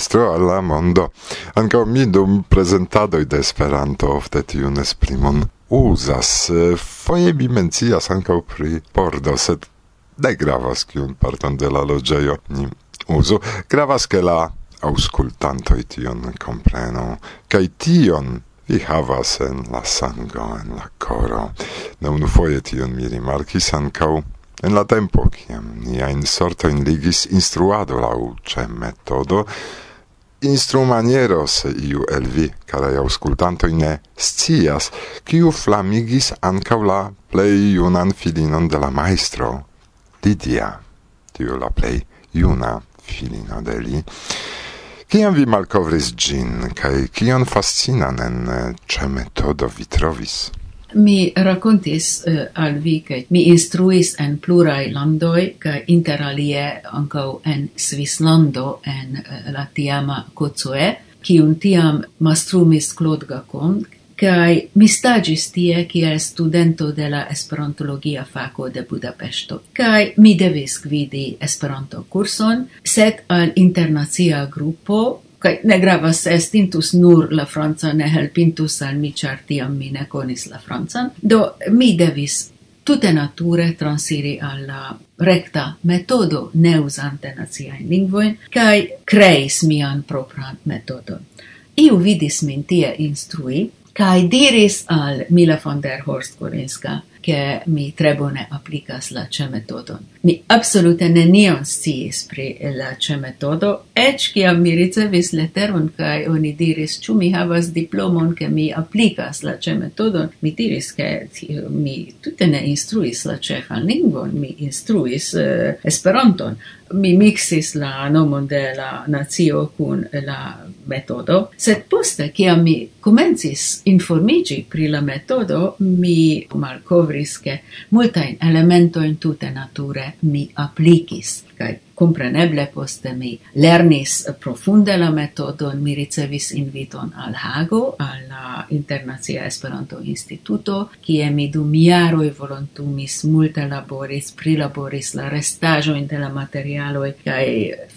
fenestro alla mondo. Ankaŭ mi dum prezentadoj de Esperanto ofte tiun esprimon uzas. Foje mi mencias ankaŭ pri pordo, sed ne gravas kiun parton de la loĝejo ni uzu. Gravas, ke la aŭskultantoj tion komprenu. Kaj tion vi havas en la sango, en la coro. Ne unufoje tion mi rimarkis ankaŭ en la tempo, kiam niajn sortojn ligis instruado lau ce metodo, instrumaniero se iu el vi, carai aŭskultantoj, ne scias, kiu flamigis ancau la plei iunan filinon de la maestro, Lidia, tiu la plei iuna filino de li. Kiam vi malcovris gin, cae kion fascinan en eh, ce metodo vi trovis? Mi racontis uh, al vi, che mi instruis en plurai landoi, ca interalie anco en Svislando, en uh, la tiama Kotsue ki un tiam mastrumis Claude Gacon, kai mi stagis tie kiel studento de la Esperantologia fako de Budapesto Kai mi devis gvidi Esperanto kurson, sed al internacia grupo kai ne gravas estintus nur la franca, ne helpintus al mi, char tiam mi ne conis la francan. Do mi devis tute nature transiri alla recta metodo, ne usante naziaen lingvoin, kai creis mian propran metodon. Iu vidis min tie instrui, kai diris al Mila von der Horst Korinska, che mi tre bone applicas la ce metodon. Mi absolute nenion sciis pri la ce metodo, ec ciam mi ricevis leteron cae oni diris, ciu mi havas diplomon che mi applicas la ce metodon, mi diris che mi tutte ne instruis la cefan lingvon, mi instruis uh, esperanton, mi mixis la nomon de la nazio kun la metodo, sed poste, ciam mi comencis informigi pri la metodo, mi malcovis malkovris, ke elemento in tutte nature mi applicis kaj compreneble poste mi lernis profunde la metodon, mi ricevis inviton al Hago, alla Internazia Esperanto Instituto, kie mi dum jaroj volontumis, multe laboris, prilaboris la restaĵojn de la materialoj kaj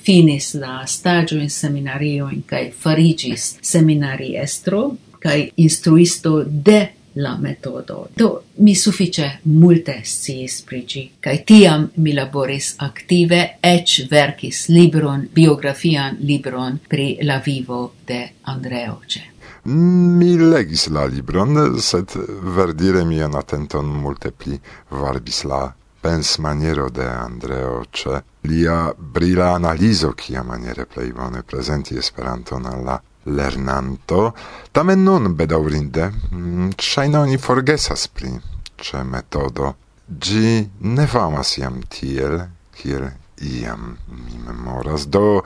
finis la seminario seminariojn kaj seminari seminariestro kai instruisto de la metodo. Do, mi suffice multe sciis prigi. ĝi, tiam mi laboris active, ec verkis libron, biografian libron pri la vivo de Andreoce. Mi legis la libron, sed verdire mian attenton multe pli varbis la pens maniero de Andreo ce lia brila analizo kia maniere plei bone presenti Esperanton alla lernanto, tamen nun bedaurinde, mm, ŝajne oni forgesas pri ĉe metodo. gi ne famas jam tiel, kiel iam mi memoras, do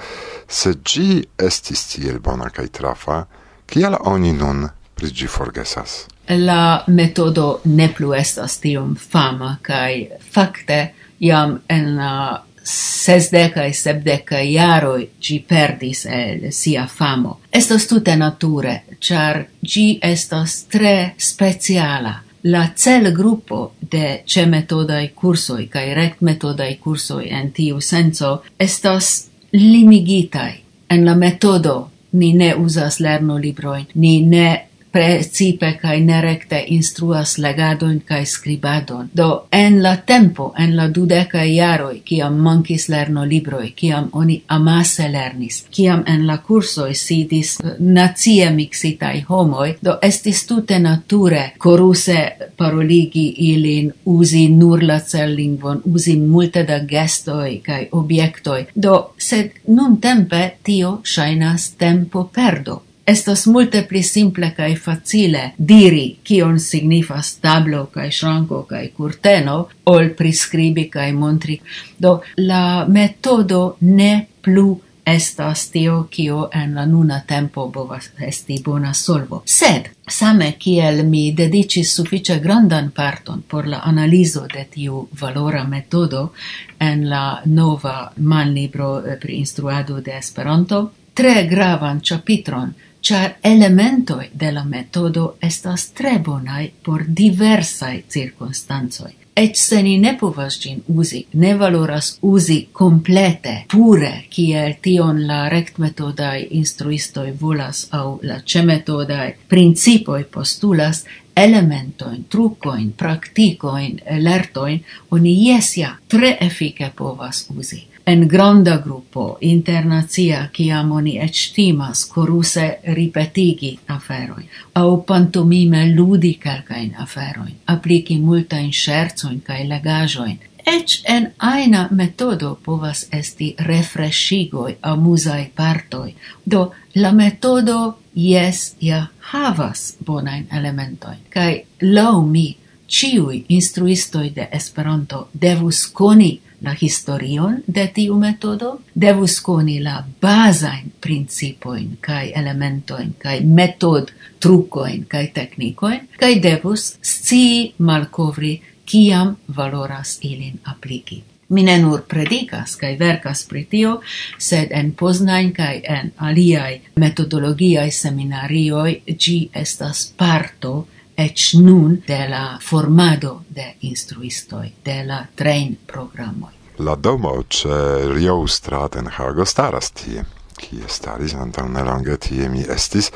se gi estis tiel bona kaj trafa, kiel oni nun pri gi forgesas? La metodo ne plu estas tiom fama kaj fakte jam en la sesdecai, sepdecai iaroi gi perdis el sia famo. Estos tutte nature, char gi estos tre speciala. La cel gruppo de ce metodai cursoi cae rect metodai cursoi en tiu senso estos limigitai. En la metodo ni ne usas lerno libroin, ni ne precipe kai nerecte instruas legadon kai scribadon. Do en la tempo, en la dudeca iaroi, kiam mankis lerno libroi, kiam oni amase lernis, kiam en la cursoi sidis eh, nazie mixitai homoi, do estis tute nature coruse paroligi ilin, uzi nur la cellingvon, uzi multe da gestoi kai obiectoi. Do, sed nun tempe tio shainas tempo perdo Estas multe pli simple kaj facile diri kion signifas tablo kaj ŝranko kaj kurteno ol priskribi kaj montri. Do la metodo ne plu estas tio kio en la nuna tempo bovas esti bona solvo. Sed, same kiel mi dedicis suffice grandan parton por la analizo de tiu valora metodo en la nova manlibro pri instruado de Esperanto, tre gravan chapitron char elementoi de la metodo estas tre bonai por diversai circunstanzoi. Et se ni ne povas gin usi, ne valoras usi complete, pure, kiel tion la rect metodai instruistoi volas au la ce metodai principoi postulas, elementoin, trucoin, practicoin, lertoin, oni jesia tre efike povas usi en granda gruppo internazia kiam oni estimas coruse ripetigi aferoi, au pantomime ludi calcain aferoin, apliki multain scherzoin cae legajoin, Ec en aina metodo povas esti refreshigoi amusai partoi, do la metodo jes ja havas bonain elementoin, kai lau mi ciui instruistoi de Esperanto devus coni la historion de tiu metodo, devus coni la basain principoin, kaj elementoin, kaj metod trucoin, kaj technicoin, kaj devus sci malcovri kiam valoras ilin apliki. Mi ne nur predicas kaj verkas pri tio, sed en Poznań kaj en aliaj metodologiaj seminarioj ĝi estas parto ec nun de la formado de instruistoi, de la train programoi. La domo ce Rio Strat en Hago staras tie, qui staris antaŭ nelonge tie mi estis,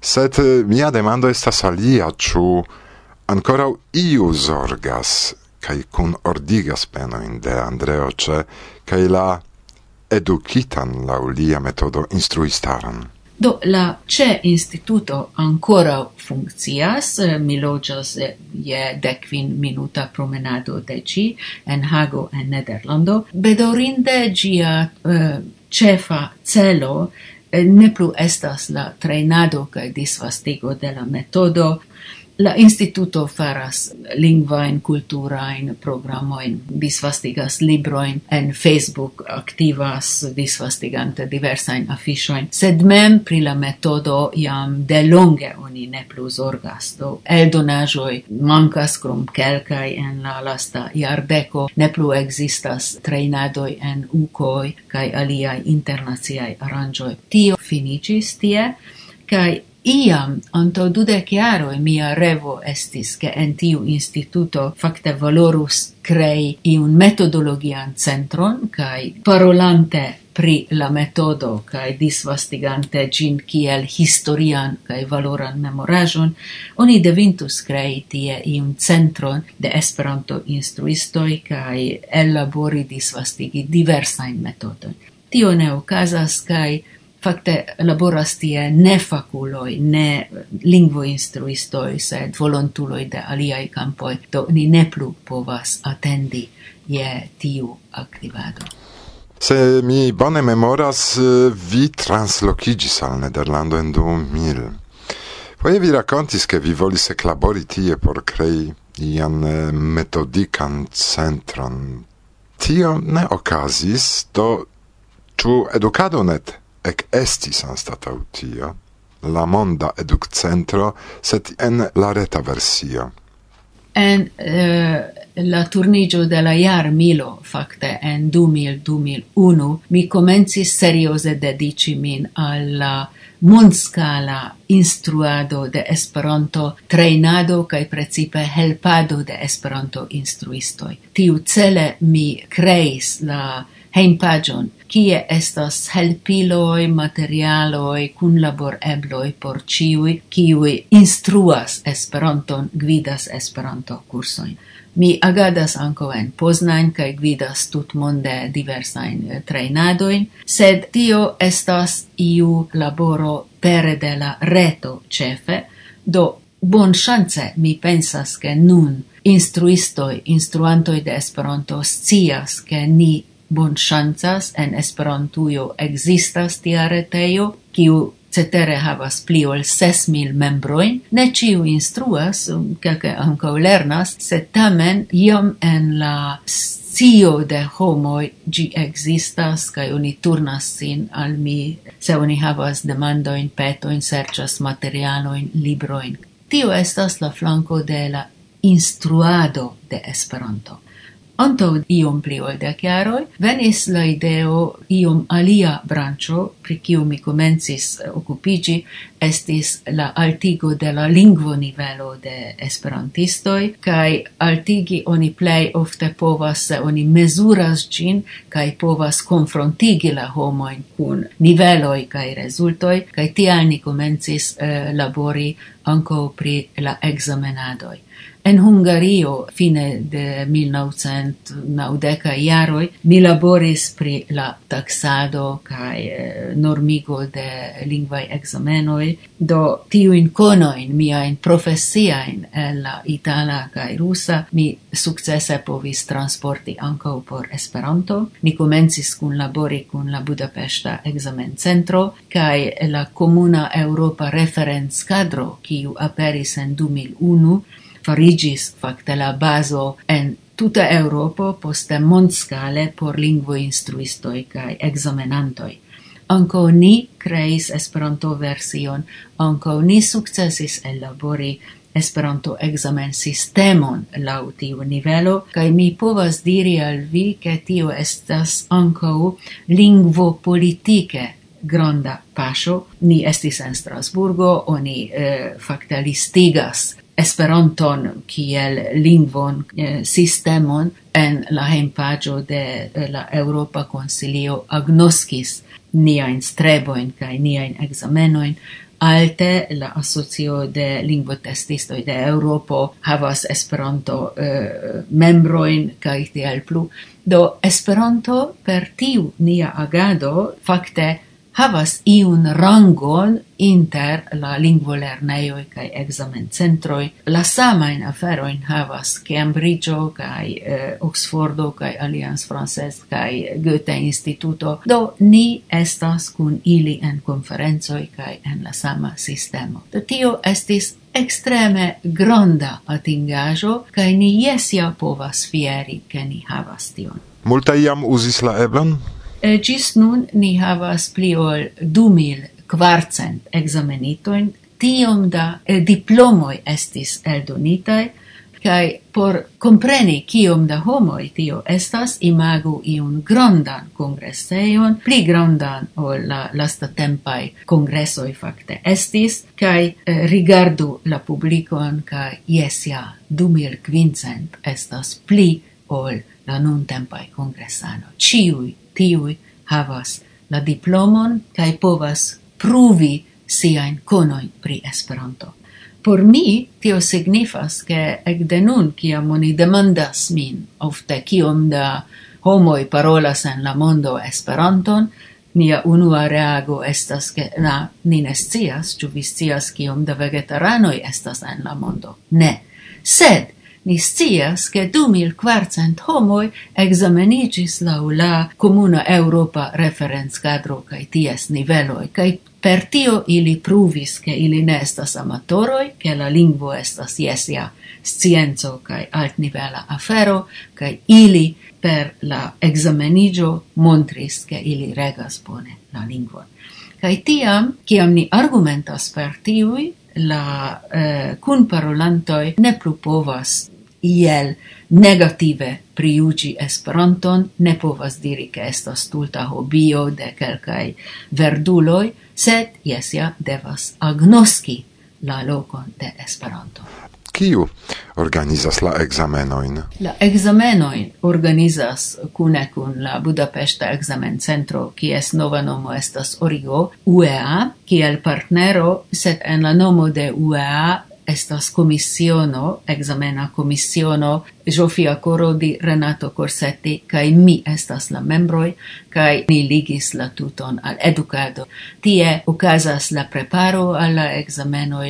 sed mia demando estas alia, ciu ancora iu zorgas kai kun ordigas penojn de Andreo ce, kai la edukitan la ulia metodo instruistaran. Do la CE instituto ancora funkcias, eh, mi loĝas eh, je dekvin minuta promenado de ci en Hago en Nederlando. Bedorinde gia uh, eh, cefa celo ne plu estas la trainado kaj disvastigo de la metodo, La instituto faras lingvain, kulturain programoin, disvastigas libroin, en Facebook aktivas disvastigante diversain in sed mem pri la metodo iam delonge oni ne plus orgas. Do eldonajoi mancas crum kelkai en la lasta iardeco, ne plu existas treinadoi en ucoi kai aliai internaziai aranjoi. Tio finicis tie, kai Iam, anto dudec jaroi, mia revo estis che en tiu instituto facte valorus crei iun metodologian centron, cae parolante pri la metodo cae disvastigante gin kiel historian cae valoran memorajon, oni devintus crei tie iun centron de Esperanto instruistoi cae elabori disvastigi diversain metodon. Tio ne ocasas cae fakte laboras tie ne fakuloj, ne lingvoinstruistoj, sed volontuloj de aliaj kampoj, do ni ne plu povas atendi je tiu aktivado. Se mi bone memoras, vi translocigis al Nederlando en 2000. Poje vi rakontis, ke vi volis eklabori tie por krei ian eh, metodikan centron. Tio ne okazis, do ĉu edukado net ec estis anstatau tio, la monda educ centro, set en la reta versio. En uh, la turnigio de la iar milo, facte, en 2000-2001, mi comencis seriose dedici min alla mundscala instruado de Esperanto, treinado kai precipe helpado de Esperanto instruistoj. Tiu cele mi kreis la heimpagion kie estas helpiloi, materialoi, kunlaborebloi por ciui, kiui instruas Esperanton, gvidas Esperanto kursoin. Mi agadas anco en Poznań, kai gvidas tut monde diversain eh, trainadoin, sed tio estas iu laboro pere de la reto cefe, do bon chance mi pensas che nun instruistoi, instruantoi de Esperanto scias che ni bon ŝancas en Esperantujo ekzistas tia retejo, kiu cetere havas pli ol ses mil membroin, ne ciu instruas, kelke ankaŭ lernas, sed tamen iom en la scio de homoi gi existas, kaj oni turnas sin al mi se oni havas demandoin, petoin, serĉas materialoin, libroin. Tio estas la flanco de la instruado de Esperanto. Anto iom pli ol dec jaroj venis la ideo iom alia brancio, pri kiu mi comencis eh, occupigi, estis la altigo de la lingvo nivelo de esperantistoj kaj altigi oni plei ofte povas se oni mezuras gin, kaj povas konfrontigi la homoin kun niveloi kaj rezultoj kaj tial ni comencis eh, labori anco pri la examenadoi. En Hungario fine de 1990 iaroi, mi laboris pri la taksado kaj eh, normigo de lingvaj examenoi, do tiujn mia miajn profesiajn el la itala kaj rusa mi sukcese povis transporti ankaŭ por Esperanto. Mi komencis kun labori kun la Budapesta examen centro kaj la comuna Europa referens cadro, kiu aperis en 2001 farigis facte la bazo en tuta Europo poste mondscale por lingvo instruistoi cae examenantoi. Anko ni creis Esperanto version, anko ni sukcesis elabori Esperanto examen sistemon laŭ tiu nivelo kaj mi povas diri al vi ke tio estas anco lingvo politike granda paŝo. Ni estis en Strasburgo, oni eh, fakte listigas Esperanton kiel lingvon eh, sistemon en la hejmpaĝo de eh, la Europa Konsilio agnoskis niajn strebojn kaj niajn ekzamenojn. Alte la asocio de lingvotestistoj de Europo havas Esperanto eh, membrojn kaj tiel plu. Do Esperanto per tiu nia agado fakte havas iun rangon inter la lingvolerneioi kai examencentroi. La samain aferoin havas Cambridgeo kai eh, Oxfordo kai Alliance Frances kai Goethe Instituto. Do ni estas kun ili en conferenzoi kai en la sama sistemo. Do tio estis extreme granda atingajo kai ni jesia povas fieri ke ni havas tion. Multa iam uzis la eblon? Eh, gis nun ni havas pli ol du mil kvarcent examenitojn, tiom da eh, diplomoj estis eldonitai, kai por compreni kiom da homo tio estas, imagu iun grondan congresseion pli grondan ol la lasta tempai kongresoj fakte estis, kai eh, rigardu la publikon, kai jes ja, du mil quincent estas pli ol la nun tempai congressano Ciui tiui havas la diplomon kai povas pruvi siain conoin pri Esperanto. Por mi tio signifas ke de nun kiam oni demandas min ofte kiom da homoj parolas en la mondo Esperanton, mia unua reago estas ke na ni ne scias, ciu vi scias kiom da vegetaranoj estas en la mondo. Ne. Sed Ni scias che du mil quarcent homoi examenigis lau la Comuna Europa referens cadro cae ties niveloi, cae per tio ili pruvis che ili ne estas amatoroi, che la lingvo estas jesia scienzo cae altnivela afero, cae ili per la examenigio montris che ili regas bone la lingvo. Cae tiam, ciam ni argumentas per tiui, la eh, cun parolantoi ne plu povas iel negative priugi Esperanton, ne povas diri che estas stulta hobio de quelcae verduloi, sed jesia devas agnoski la locon de Esperanto. Kiu organizas la examenoin? La examenoin organizas cune cun la Budapesta Examen Centro, kies nova nomo estas Origo, UEA, kiel partnero, sed en la nomo de UEA estas commissiono, examena commissiono, Jofia Corodi, Renato Corsetti, cae mi estas la membroi, cae ni ligis la tuton al educado. Tie ocasas la preparo alla e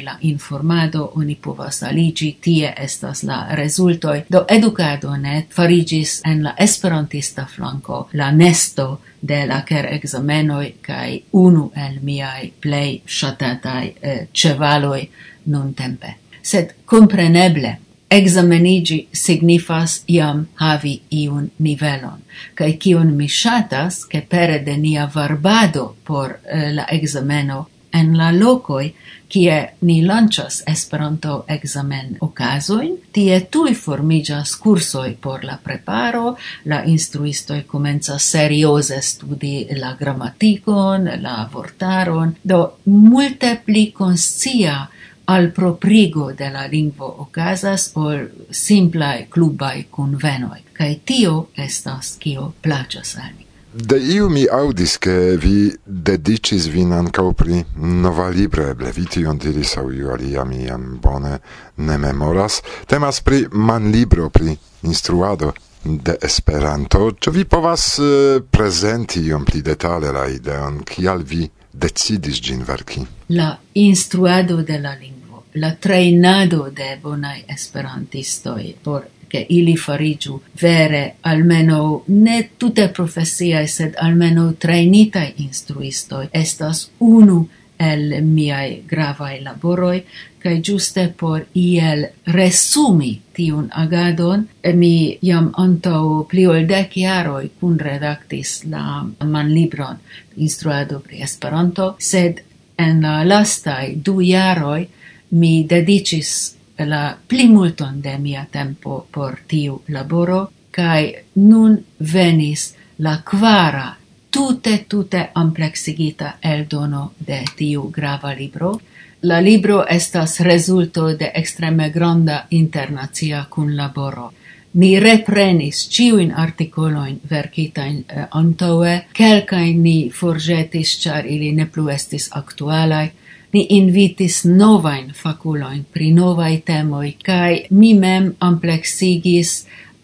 la informado, oni povas aligi, tie estas la resultoi. Do educado net farigis en la esperantista flanco la nesto de la ker examenoi, cae unu el miai plei shatatai eh, cevaloi, non tempe. Sed compreneble, examenigi signifas iam havi iun nivelon. Cae cion mi shatas, che pere de nia varbado por eh, la exameno en la locoi, kie ni lancias Esperanto examen okazoin, tie tui formigas cursoi por la preparo, la instruistoi comenzas seriose studi la grammaticon, la vortaron, do multe pli conscia al proprigo de la lingvo ocasas ol simplai clubai convenoi, cae tio estas cio placas al mi. De iu mi audis, che vi dedicis vin ancau pri nova libre, eble vi tion diris au iu alia mi am bone ne memoras, temas pri man libro, pri instruado de Esperanto. Ĉu vi povas uh, prezenti iom pli detale la ideon, kial vi decidis gin verki? La instruado de la lingvo la trainado de bonai esperantistoi por che ili farigiu vere almeno ne tutte professiae sed almeno trainitae instruistoi. Estas unu el miai gravae laboroi, kai giuste por iel resumi tiun agadon, mi jam anto pli ol dec jaroi kun redactis la manlibron instruado pri Esperanto, sed en la lastai du jaroi mi dedicis la plimulton de mia tempo por tiu laboro, cae nun venis la quara tute tute amplexigita el dono de tiu grava libro. La libro estas resulto de extreme granda internazia cunlaboro. Ni reprenis ciuin articoloin verkitain eh, antaue, quelcain ni forgetis, char ili ne plu estis actualai, Ni invitis novain faculoin pri novai temoi, cae mi mem amplexigis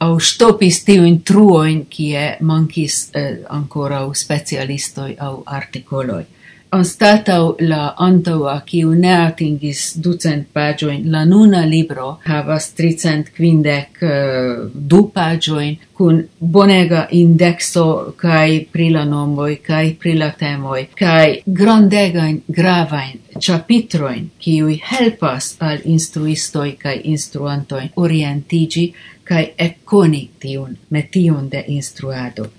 au stopis tiuin truoin, kie mancis eh, ancora specialistoi au articoloi. Anstatau la antaua, kiu ne atingis ducent pagioin, la nuna libro havas tricent quindec uh, du pagioin, kun bonega indexo kai pri la nomoi, kai pri la temoi, kai grandegain gravain chapitroin kiui helpas al instruistoi kai instruantoi orientigi kai econi tiun metion de instruado.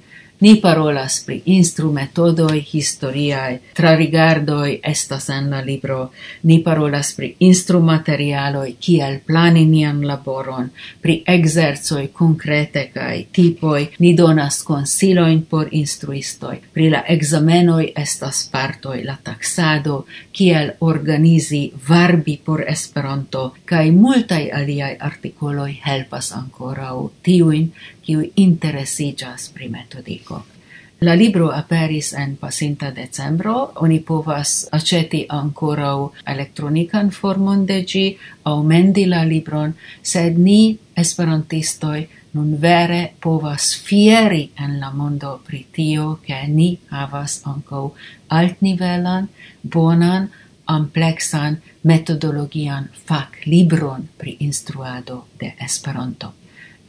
Ni parolas pri instrumetodoi historiae, tra rigardoi estas en la libro, ni parolas pri instrumaterialoi kiel plani nian laboron, pri exerzoi concrete cae tipoi, ni donas consiloin por instruistoi, pri la examenoi estas partoi la taxado, kiel organizi varbi por Esperanto, cae multai aliai articoloi helpas ancorau tiuin, kiu interesigas pri metodiko. La libro aperis en pasinta decembro, oni povas aceti ancorau elektronikan formon de gi, au mendi la libron, sed ni, esperantistoi, nun vere povas fieri en la mondo pri tio, ke ni havas anco altnivelan, bonan, amplexan, metodologian fac libron pri instruado de Esperanto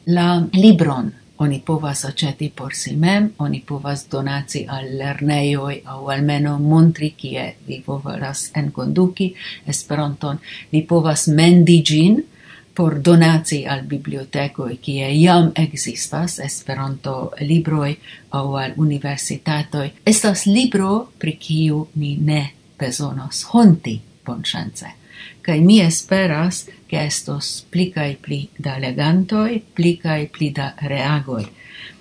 la libron oni povas aceti por si mem, oni povas donaci al lerneioi au almeno montri kie vi povas enconduci Esperanton, vi povas mendi gin por donaci al bibliotecoi kie jam existas Esperanto libroi au al universitatoi. Estas libro pri kiu ni ne besonos honti, bonŝance kai mi esperas che estos pli kai pli da legantoi, pli kai pli da reagoi.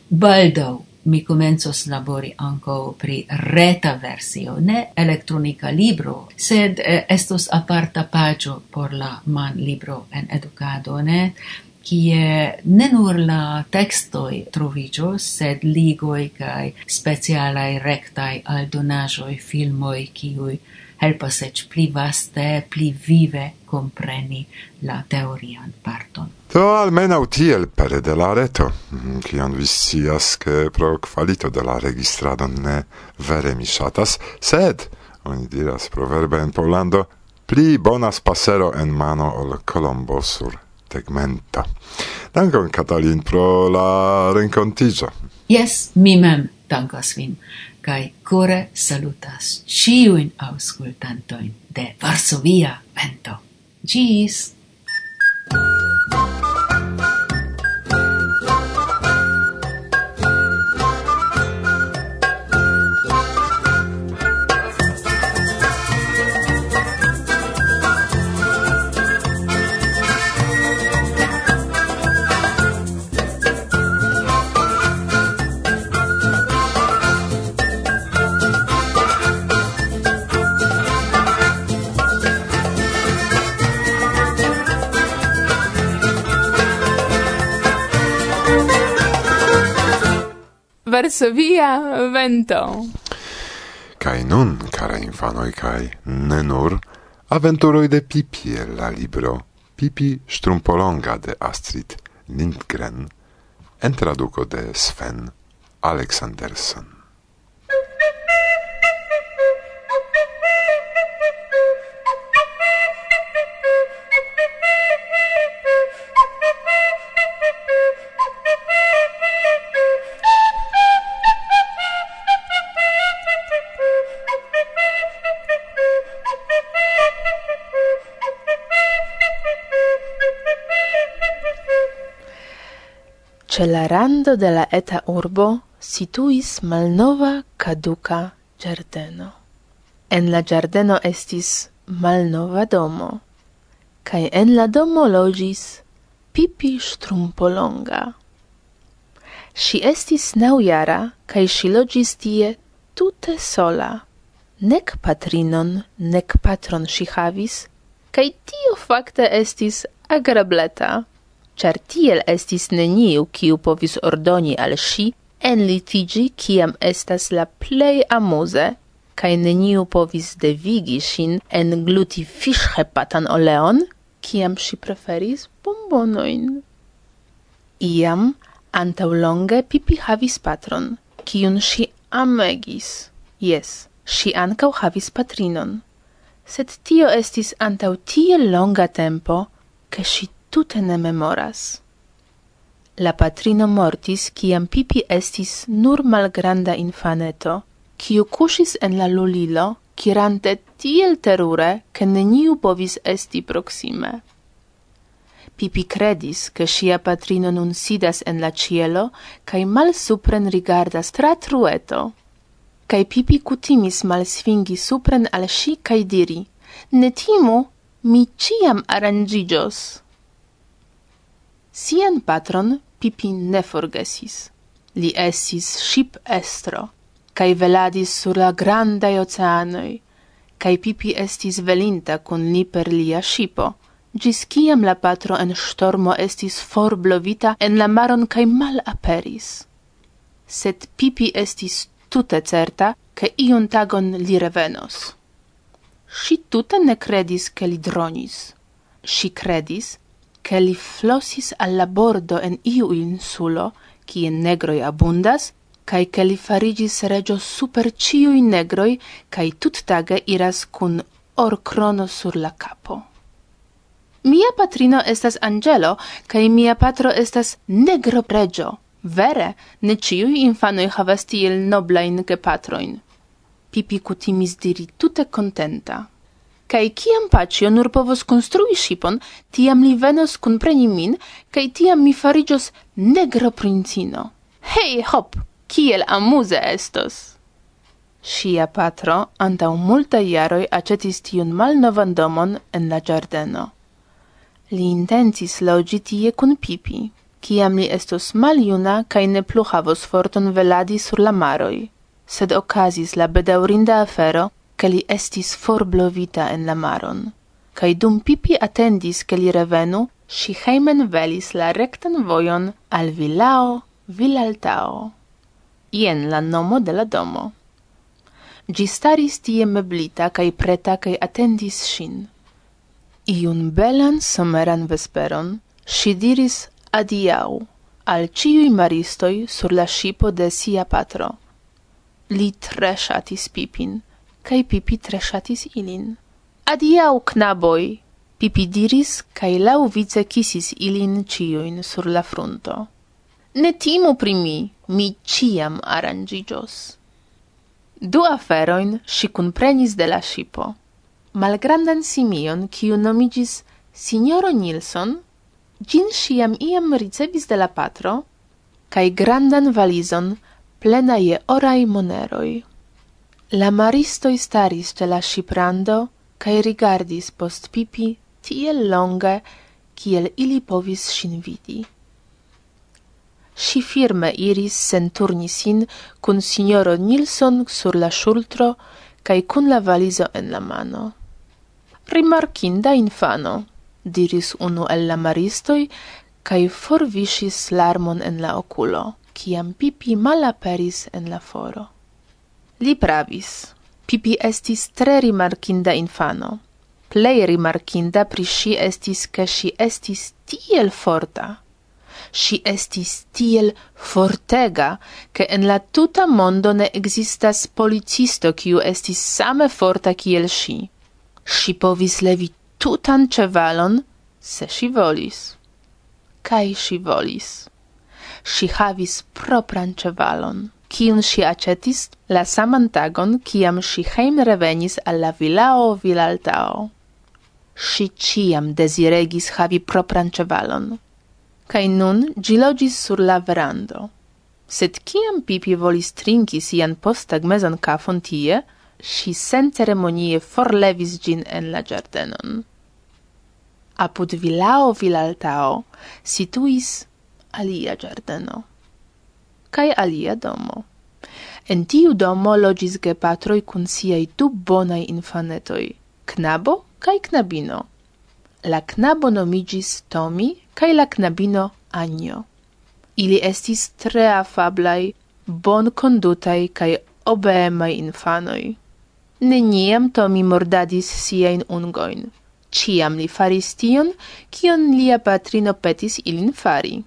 Baldau mi comenzos labori anco pri reta versio, ne electronica libro, sed eh, estos aparta pagio por la man libro en educado, ne? kie ne nur la textoi trovigios, sed ligoi kai specialai rectai aldonajoi filmoi, kiui helpas ec pli vaste, pli vive compreni la teorian parton. Do almeno tiel pere de la reto, mhm, kion vi scias che pro qualito de la registrado ne vere mi shatas, sed, oni diras proverbe en Pollando, pli bonas pasero en mano ol colombo sur tegmenta. Dankon, Katalin, pro la rencontigio. Yes, mi mem dankas vin kai core salutas ciuin auscultantoin de Varsovia Vento. Gis! via vento. Kai nun, cara infanoi, kai ne nur, aventuroi de Pipi el la libro Pipi Strumpolonga de Astrid Lindgren en traduco de Sven Alexanderson. Ce la rando de la eta urbo situis malnova caduca giardeno. En la giardeno estis malnova domo, cae en la domo logis Pipi Strumpolonga. Si estis nauiara, cae si logis tie tute sola. Nec patrinon, nec patron si havis, cae tio facte estis agrableta char tiel estis neniu kiu povis ordoni al si en litigi kiam estas la plei amuse, kaj neniu povis devigi sin en gluti fiŝhepatan oleon, kiam si preferis bombonojn. Iam, antau longe Pipi havis patron, kiun si amegis. Jes, si ankaŭ havis patrinon. Sed tio estis antau tiel longa tempo, ke si tute ne memoras. La patrino mortis, ciam Pipi estis nur malgranda infaneto, ciu cusis en la lulilo, cirante tiel terure, che neniu povis esti proxime. Pipi credis, che sia patrino nun sidas en la cielo, cae mal supren rigardas tra trueto. Cae Pipi cutimis mal svingi supren al si cae diri, ne timu, mi ciam arangigios. Sian patron Pipin ne forgesis. Li esis ship estro, cae veladis sur la grandai oceanoi, cae Pipi estis velinta cun li per lia shipo, gis ciam la patro en stormo estis forblovita en la maron cae mal aperis. Sed Pipi estis tute certa, che iun tagon li revenos. Si tute ne credis che li dronis. Si credis che li flossis alla bordo en iu insulo, cie negroi abundas, cae che li farigis regio super ciui negroi, cae tuttage iras cun or crono sur la capo. Mia patrino estas angelo, cae mia patro estas negro pregio. Vere, ne ciui infanoi havas tiel noblain gepatroin. Pipi cutimis diri tute contenta kai kiam pacio nur povos konstrui shipon, tiam li venos kun preni min, kai tiam mi farigios negro princino. Hei, hop, kiel amuse estos! Sia patro antau multa iaroi acetis tiun malnovan domon en la giardeno. Li intensis logi tie kun Pipi, kiam li estos maljuna kai ne plu havos forton veladi sur la maroi. Sed okazis la bedaurinda afero, che li estis forblovita en la maron, Cai dum Pipi attendis che li revenu, si heimen velis la rectan voion al Vilao vilaltao. Ien la nomo de la domo. Gi staris tie meblita cae preta cae attendis sin. Iun belan someran vesperon, si diris adiau al ciui maristoi sur la shipo de sia patro. Li tre shatis pipin, kai Pipi tre ŝatis ilin. Adiaŭ, knaboi, Pipi diris kai lau vice kisis ilin ĉiujn sur la frunto. Ne timu primi, mi, ciam arangigios. Du aferoin ŝi kunprenis de la shipo. Malgrandan simion, kiu nomigis Signoro Nilsson, gin siam iam ricevis de la patro, kai grandan valizon plena je orai moneroi. La maristoi staris ce la shiprando, cae rigardis post pipi tiel longe, kiel ili povis shin vidi. Si firme iris sen turni sin cun signoro Nilsson sur la shultro, cae cun la valizo en la mano. Rimarkinda infano, diris unu el la maristoi, cae forvisis larmon en la oculo, ciam pipi malaperis en la foro. Li pravis. Pipi estis tre rimarkinda infano. Plei rimarkinda pri si estis, ke si estis tiel forta. Si estis tiel fortega, ke en la tuta mondo ne existas policisto, kiu estis same forta kiel si. Si povis levi tutan cevalon, se si volis. Kai si volis. Si havis propran cevalon kiun si acetis la saman tagon kiam si heim revenis alla vilao Vilaltao. Si ciam desiregis havi propran cevalon, cae nun gi logis sur la verando. Sed kiam Pipi volis trinki sian postagmezan kafon tie, si sen ceremonie forlevis gin en la giardenon. Apud vilao Vilaltao situis alia giardeno cae alia domo. En tiu domo logis gepatroj cun siaj du bonai infanetoi, knabo kai knabino. La knabo nomigis Tomi kai la knabino Agno. Ili estis tre afablai, bon condutai kaj obeemai infanoi. Neniam Tomi mordadis siein ungoin. Ciam li faris tion, kion lia patrino petis ilin fari.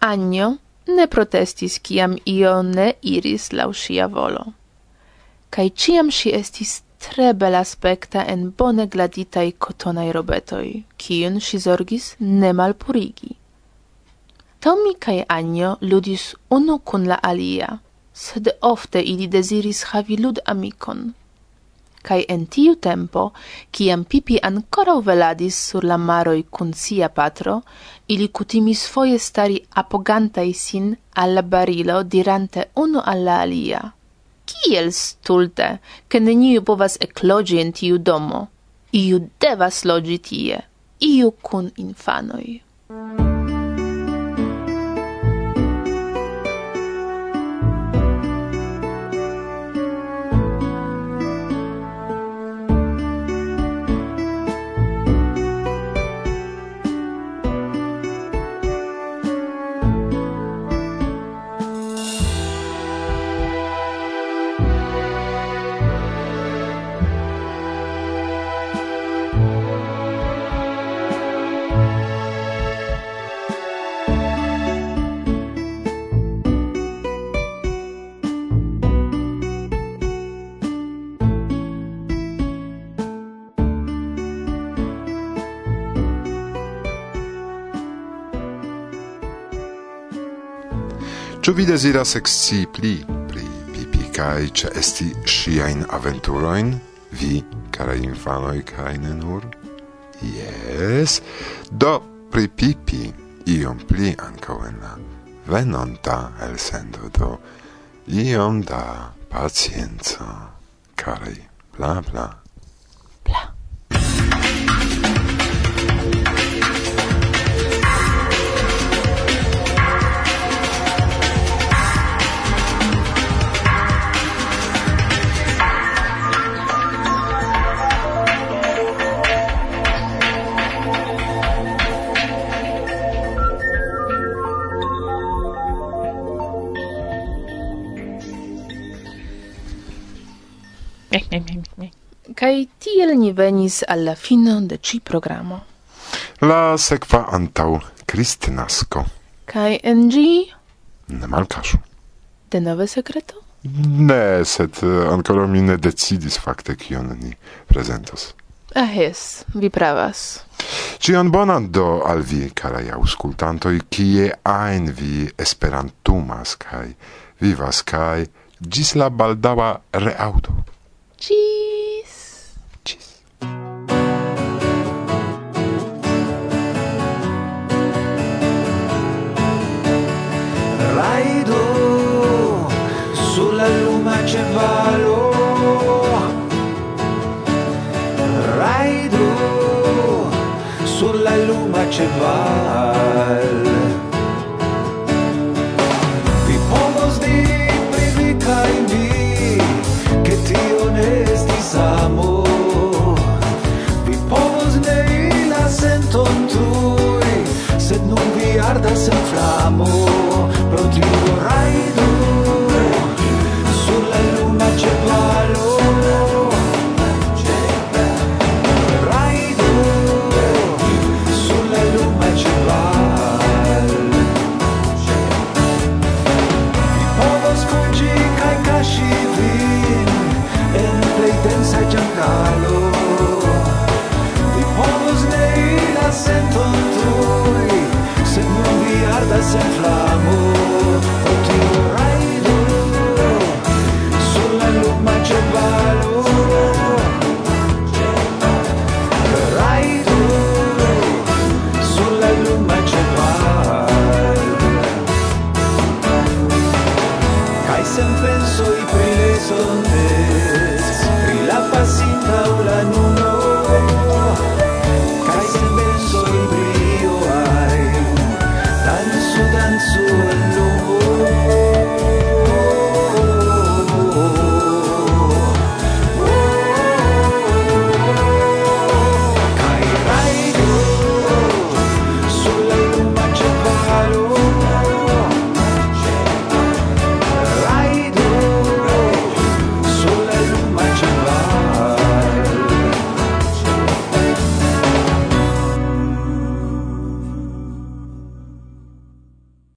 Anjo ne protestis kiam io ne iris lau sia volo. Kaj ciam si estis tre bel aspekta en bone gladitaj cotonai robetoi, kiun si zorgis ne malpurigi. Tomi cae Anjo ludis unu kun la alia, sed ofte ili deziris havi lud amikon, cae en tiu tempo, ciam Pipi ancora veladis sur la maroi cun sia patro, ili cutimis foie stari apogantai sin alla barilo dirante uno alla alia. Kiel stulte, che neniu povas eclogi in tiu domo. Iu devas logi tie, iu cun infanoi. vi desiras exci pli pri Pipi kaj ĉeesti ŝiajn aventurojn, vi, karaj infanoj kaj ne nur? Jes, do pri Pipi iom pli ankaŭ en la venonta elsendo do iom da pacienco, karaj bla bla. alvenis alla fino de ci programo. La sekva antau Kristnasko. Kai en Ne Ne malkaŝu. Denove sekreto? Ne, sed eh, ancora mi ne decidis fakte kion ni prezentos. Ah, jes, vi pravas. Cion bonan do al vi, caraj auscultantoj, kie ein vi esperantumas kaj vivas kaj gis la baldaŭa reaŭdo. Ci Plaido, sulla luma c'è valo. Raido, sulla luma c'è valo.